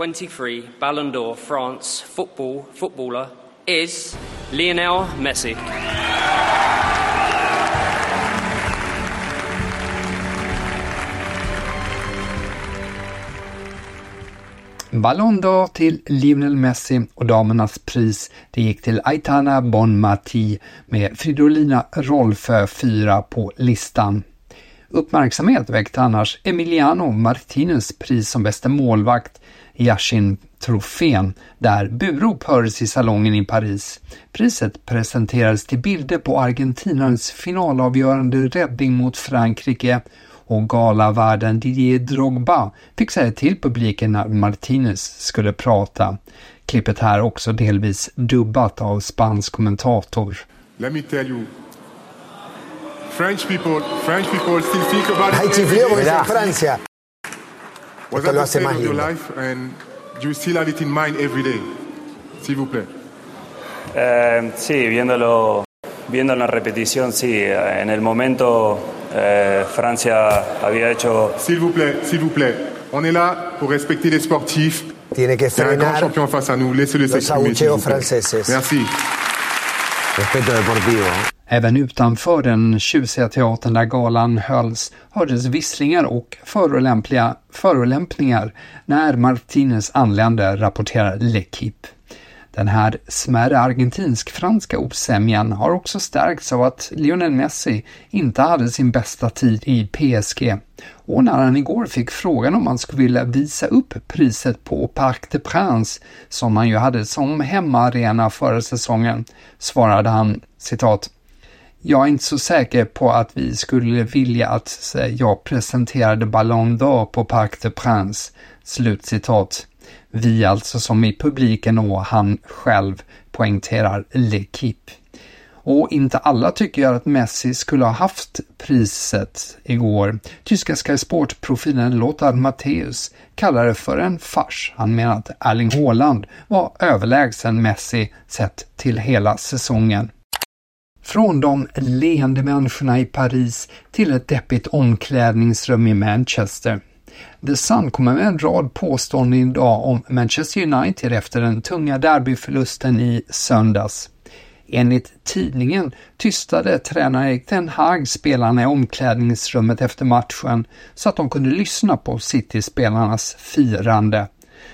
23 Ballon d'Or France football footballer is Lionel Messi. Ballon d'Or till Lionel Messi och damernas pris det gick till Aitana Bonmati med Fridolina Rolfö 4 på listan. Uppmärksamhet väckte annars Emiliano Martinez pris som bästa målvakt Yashin-trofén där burop hördes i salongen i Paris. Priset presenterades till bilder på Argentinarens finalavgörande räddning mot Frankrike och galavärden Didier Drogba fick säga till publiken när Martinez skulle prata. Klippet här också delvis dubbat av spansk kommentator. Let me tell you, French people, French people still think about Hay it. chifleo porque es en Francia. Was Esto that lo the hace más of your lindo. life and you still have it in mind every day? S'il vous plaît. Eh, sí, viéndolo, viendo la repetición, sí. En el momento eh, Francia había hecho S'il vous plaît, s'il vous plaît. On est là pour respecter les sportifs. Tiene que un grand frenar champion face à nous. Laissez-le los s'exprimer. s'il abucheos vous plaît. franceses. Merci. Respeto deportivo. Även utanför den tjusiga teatern där galan hölls hördes visslingar och förolämpliga förolämpningar när Martinez anlände, rapporterar L'Equipe. Den här smärre argentinsk-franska osämjan har också stärkts av att Lionel Messi inte hade sin bästa tid i PSG. Och när han igår fick frågan om han skulle vilja visa upp priset på Parc des Princes, som han ju hade som hemmaarena förra säsongen, svarade han citat jag är inte så säker på att vi skulle vilja att jag presenterade Ballon d'Or på Parc des Princes. Slutcitat. Vi alltså som i publiken och han själv poängterar L'Equipe. Och inte alla tycker att Messi skulle ha haft priset igår. Tyska Sky Sport-profilen Lothar Matthäus kallar det för en fars. Han menar att Erling Haaland var överlägsen Messi sett till hela säsongen. Från de leende människorna i Paris till ett deppigt omklädningsrum i Manchester. The Sun kommer med en rad påståenden idag om Manchester United efter den tunga derbyförlusten i söndags. Enligt tidningen tystade tränare Erik Ten Hag spelarna i omklädningsrummet efter matchen så att de kunde lyssna på City-spelarnas firande.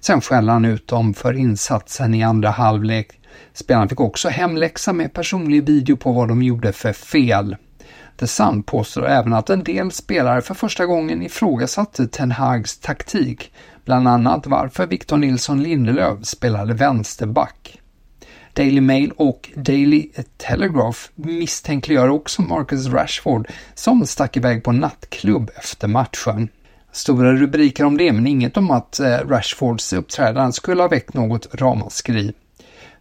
Sen skällde han ut dem för insatsen i andra halvlek. Spelarna fick också hemläxa med personlig video på vad de gjorde för fel. The Sun påstår även att en del spelare för första gången ifrågasatte Ten Hags taktik, bland annat varför Victor Nilsson Lindelöf spelade vänsterback. Daily Mail och Daily Telegraph misstänkliggör också Marcus Rashford som stack iväg på nattklubb efter matchen. Stora rubriker om det, men inget om att eh, Rashfords uppträdande skulle ha väckt något ramaskri.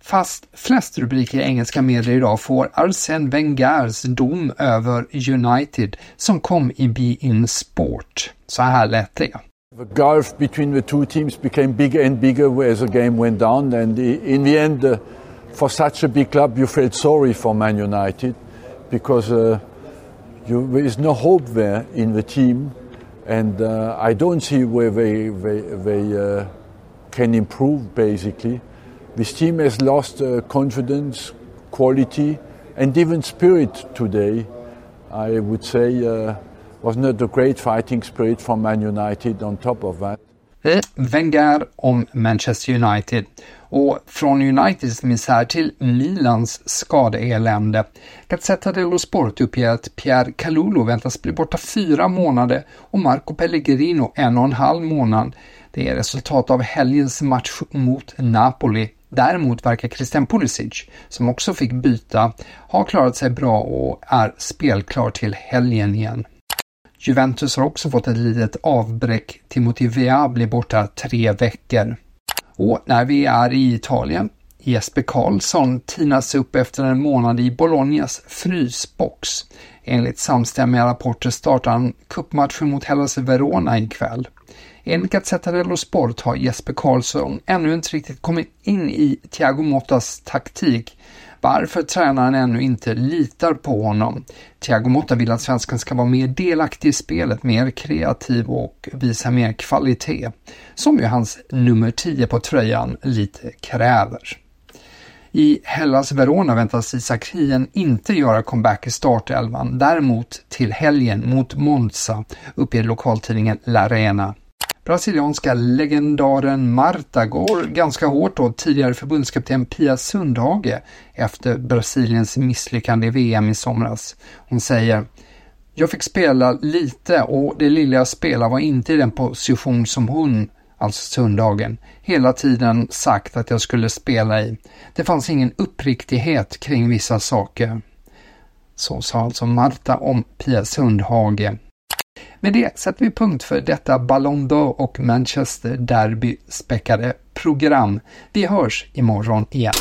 Fast flest rubriker i engelska medier idag får Arsène Wengers dom över United som kom i Be In Sport. Så här lät det. The gulf between the two teams became bigger and bigger as the game went down, and in the end, uh, for such a big club, you felt sorry for Man United because uh, you, there is no hope there in the team, and uh, I don't see where they they, they uh, can improve. Basically, this team has lost uh, confidence, quality, and even spirit today. I would say uh, was not a great fighting spirit from Man United on top of that. Eh, Wenger om Manchester United och från Uniteds misär till Milans skadeelände. Gazzetta dello Sport uppger att Pierre Kalulu väntas bli borta fyra månader och Marco Pellegrino en och en halv månad. Det är resultat av helgens match mot Napoli. Däremot verkar Christian Pulisic, som också fick byta, ha klarat sig bra och är spelklar till helgen igen. Juventus har också fått ett litet avbräck. Timothy Vea blir borta tre veckor. Och när vi är i Italien, Jesper Karlsson tinas upp efter en månad i Bolognas frysbox. Enligt samstämmiga rapporter startar han cupmatchen mot Hellas Verona ikväll. Enligt Gazzetta dello Sport har Jesper Karlsson ännu inte riktigt kommit in i Thiago Mottas taktik varför tränaren ännu inte litar på honom. Thiago Motta vill att svensken ska vara mer delaktig i spelet, mer kreativ och visa mer kvalitet, som ju hans nummer 10 på tröjan lite kräver. I Hellas Verona väntas Isak Hien inte göra comeback i startelvan, däremot till helgen mot Monza, uppger lokaltidningen La Arena brasilianska legendaren Marta går ganska hårt åt tidigare förbundskapten Pia Sundhage efter Brasiliens misslyckande i VM i somras. Hon säger jag fick spela lite och det lilla jag spelade var inte i den position som hon, alltså Sundhagen, hela tiden sagt att jag skulle spela i. Det fanns ingen uppriktighet kring vissa saker. Så sa alltså Marta om Pia Sundhage. Med det sätter vi punkt för detta Ballon d'Or och Manchester Derby späckade program. Vi hörs imorgon igen.